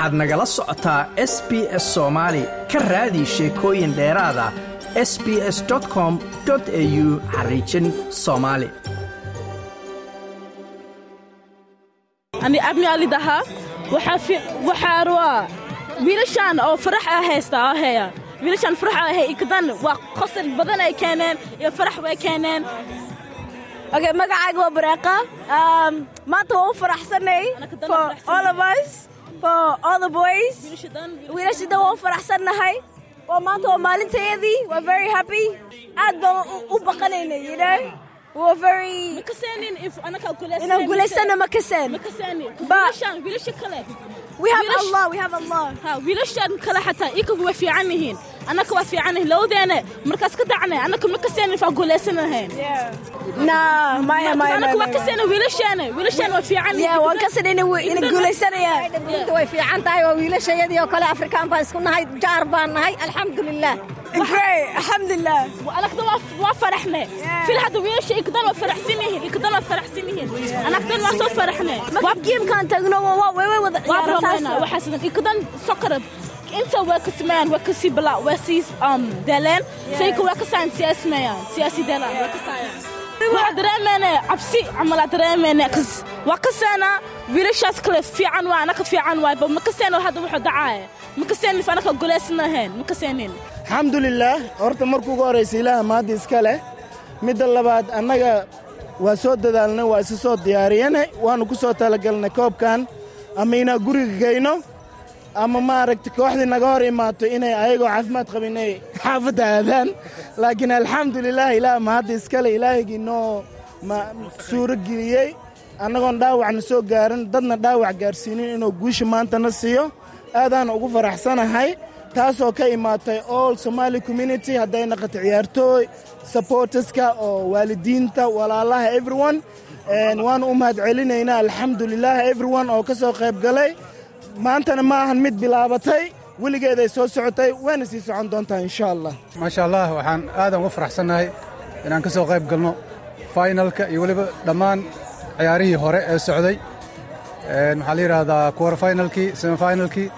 waxaad nagala socotaa s b s soomaali ka raadi sheekooyin dheeraada s b s com au xariijin soomaali ani abni alidaha waxaa ruwa wiilashaan oo farax ah haysta oo heya. Wiilashaan farax ah hay ikadan waa qosol badan ay keeneen iyo farax way keeneen. Okay, magacayga waa Bareeqa. Um, maanta waan u faraxsanay for all of us, for all the boys. Wiilasha waan faraxsannahay. Waa maanta waa maalintayadii. We're very happy. Aad baan u baqanaynay, you know? We're very... Inaan guulaysana ma kaseen. wiilasha kale We have Allah, we have Allah. wiilashaan kale xataa ikagu way fiican yihiin annaka waa fiican yihiin labadeena markaas ka dacnay annaka ma kaseenin faa guulaysanahayn waa waa way fiican tahay waa wiilashayadii oo kale Afrikaan baan isku nahay jaar baan nahay alxamdulilah alxamdulilah. waa faraxne fil hadda wiilasha ikadan waa faraxsan yihiin ikadan waa faraxsan yihiin anagdan waa soo faraxne Marka geemkaan tagno waa way wada waa ciyaaraan ramayna saas. waxaa sidan ikadan sokarab inta waa ka sameeyaan waa ka sii balaa waa sii um deleen sayka waa ka saan siyaasmayaan siyaasi deelaan waa ka saayaan waxaa dareemayna cabsi camal aa dareemayna kas waa ka seena wiilashaas kale fiican waa anaka fiican waay ba ma ka seeno hadda wuxuu dhacaaya ma ka seenin fa anaka goleysanahayn ma ka seenin alxamdulilaah horta markuu ugu horraysa ilaaha maadda iska leh midda labaad annaga waa soo dadaalnay waa isa soo diyaariyane waannu ku soo talagelnay koobkan. Ama inaa guriga geyno ama maaragta kooxdii naga hor imaato inay ayagoo caafimaad qabin ay xaafadda aadaan. Laakiin alxamdulilaah ilaah mahadda iskale ilaahigii noo ma- suuro geliyey annagoon dhaawacna soo gaarin dadna dhaawac gaarsiinin inuu guusha maantana siiyo. Aadaana ugu faraxsanahay taasoo ka imaatay all somali community. Hadday naqato ciyaartooy supporterska oo waalidiinta walaalaha everyone. En waan u mahad celinaynaa alxamdulilah everyone oo ka soo qayb galay maantana ma ahan mid bilaabatay weligeeday soo socotay wayna sii socon doontaa insha allah maasha allah waxaan aadan uga faraxsannahay inaan ka soo qayb galno finalka iyo weliba dhammaan ciyaarihii hore ee socday. Waxaa la yidhaahdaa quarter finalkii semifinalkii.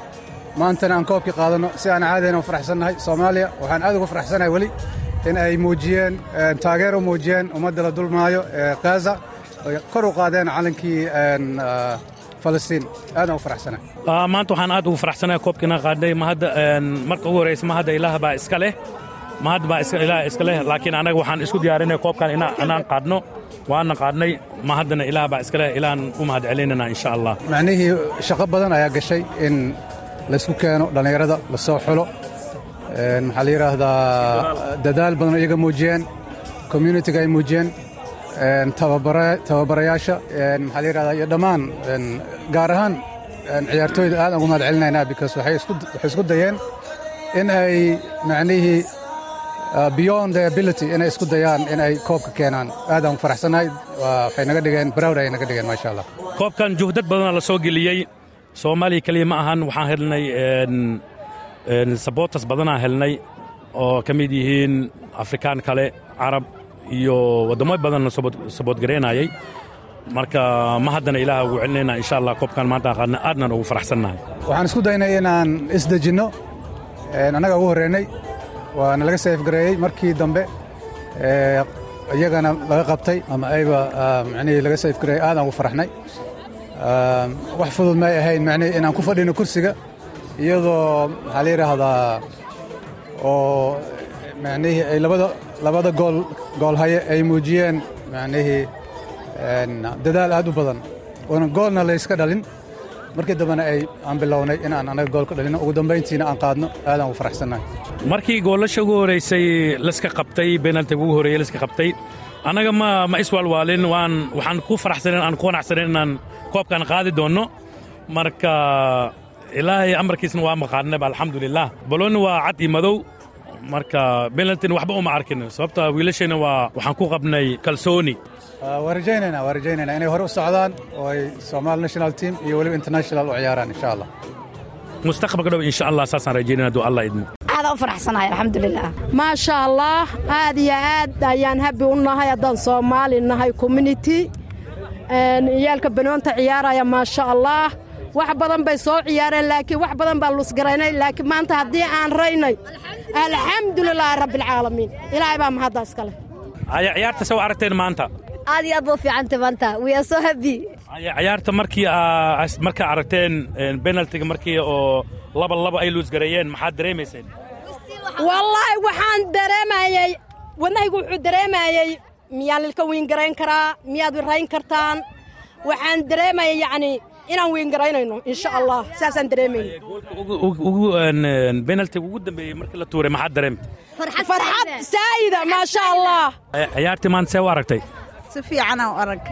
Maantana aan koobkii qaadanno si aan caadayna u faraxsannahay soomaaliya waxaan aad uga faraxsanahay weli in ay muujiyeen een, taageer u muujiyeen ummadda la dulmaayo ee gaza. Oy kor u qaadeen calankii een, ah, falastiin aadaan u faraxsanahay Ah, maanta waxaan aad ugu faraxsanahay koobkiina qaadnay ma hadda marka ugu horraysa ma hadda ilaah baa iska leh. Ma hadda baa ilaah iska leh. Laakiin anaga waxaan isku diyaarinay koobkan inaan qaadno. Waana qaadnay. Ma haddana ilaah baa iska leh. Ilaan u mahad celinana insha allah. Macnihii shaqo badan ayaa gashay in laysku keeno dhallinyarada la soo xulo. Maxaa la yidhaahdaa dadaal badan iyaga muujiyeen communitiga ay muujiyeen tababarayaasha maxaa la yidhahdaa iyo dhammaan gaar ahaan ciyaartooyda aad ugu mahad celinaynaa because waxay isku dayeen in ay macnihii uh, beyond their ability inay isku dayaan in ay koobka keenaan. Aad aan u faraxsanahay. Waxay naga dhigeen proud ay naga dhigeen maasha allah koobkan juhdad badana la soo geliyey. Soomaaliya keliya ma ahan waxaan helnay supporters badanaa helnay oo ka mid yihiin afrikaan kale carab iyo waddamo badan la saboodgaraynayay marka ma haddana ilaah ugu celinaynaa insha allah koobkan maanta aan qaadna aadnan ugu faraxsannahay. Waxaan isku daynay inaan isdejinno Een, annaga ugu horreynay. Waana laga seefgareeyey markii dambe iyagana laga qabtay ama ayba ah, macnihii laga seefgareeyey aadaan ugu faraxnay. Ah, wax fudud may ahayn macnihii inaan ku fadhino kursiga iyadoo maxaa la yidhaahdaa oo macnihii ay labada gool gool haye ay muujiyeen macnihii dadaal aad u badan. Oona goolna layska dhalin. Markii dambena ay aan bilownay inaan anaga gool ka dhalino ugu dambayntiina aan qaadno aadaan ugu faraxsannahay markii goolasha ugu horeysay laska qabtay benaltiga ugu horeeyey laska qabtay annaga ma ma iswaalwaalin waan waxaan ku faraxsanen aan ku qanacsanen inaan koobkan qaadi doonno marka ilaahay amarkiisna waa maqaanaba alxamdulilah boloni waa cad iyo madow marka benaltina waxba uma arkin sababta wiilashayna waa waxaan ku qabnay kalsooni. Ah, waan rajaynaynaa waan rajaynaynaa inay hore u socdaan oo ay Somali national team iyo weliba international u ciyaaraan insha allah mustaqbalka dhow insha allah saasaan rajaynana hadduu allah idmo. Aadaan u faraxsanahay alxamdulilah maasha allah aad iyo aad ayaan habi u nahay haddaan soomaali nahay community. Ciyaalka banoonta ciyaaraya maasha allah wax badan bay soo ciyaareen laakiin wax badan baa lusgaraynay laakiin maanta haddii aan raynay alxamdulilaahi rabbialcaalamiin ilaahay baa mahadda iskale ciyaarta u aragteen maanta? Aad iyo aad buu fiicantay maanta. We are so happy. Haya ciyaarta markii aa markaa aragteen penaltiga markii oo laba laba ay luusgareeyeen maxaad dareemayseen? Wallaahi waxaan dareemayey wadnahaygu wuxuu dareemayey miyaan ilka wiingarayn karaa miyaad rayn kartaan. Waxaan dareemayay yacni inaan wiingaraynayno insha allah saasaan dareemayna ugu dambeeyey markii la tuuray maxaad dareemtay? Farxad saa'ida maasha allah ciyaartii maanta see u aragtay? Si fiicanaa u arag.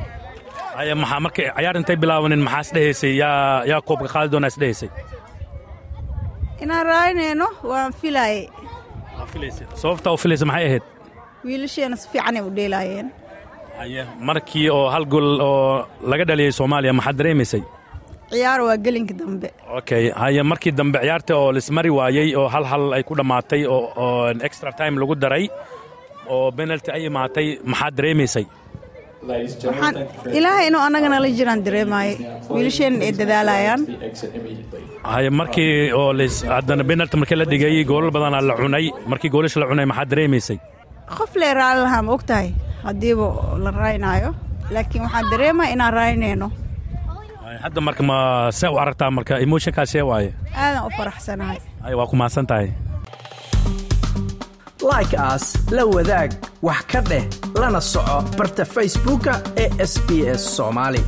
Haya maxaa markay ciyaar intay bilaabanin maxaa isdhehaysay yaa yaa koobka qaadi doonaa isdhehaysay inaan raaynayno waan filaayey sababtaa u filaysa maxay ahayd? Wiilasheena si fiicanay u dheelaayeen. Markii oo hal gol oo laga dhaliyey soomaaliya maxaad dareemaysay ciyaar waa gelinka dambe. Okay haya markii dambe ciyaarta oo lismari waayey oo hal hal ay ku dhammaatay oo extra time lagu daray oo penalty ay imaatay maxaad dareemaysay? Waxaan ilaahay inuu annagana la jiraan dareemaayey wiilasheenna ay dadaalayaan. haya markii oo haddana penalty markii la dhigay goolal badanaa la cunay. Markii goolasha la cunay maxaad dareemaysay? Qof lee raali lahaa ma og tahay haddiiba la raaynaayo laakiin waxaan dareemaya inaan raaynayno hadda marka ma see u aragtaa marka emotionkaa see waaye? Aadan u faraxsanahay. Haya waa ku mahadsan tahay. Like aas la wadaag wax ka dheh lana soco barta facebooka ee sb s soomaali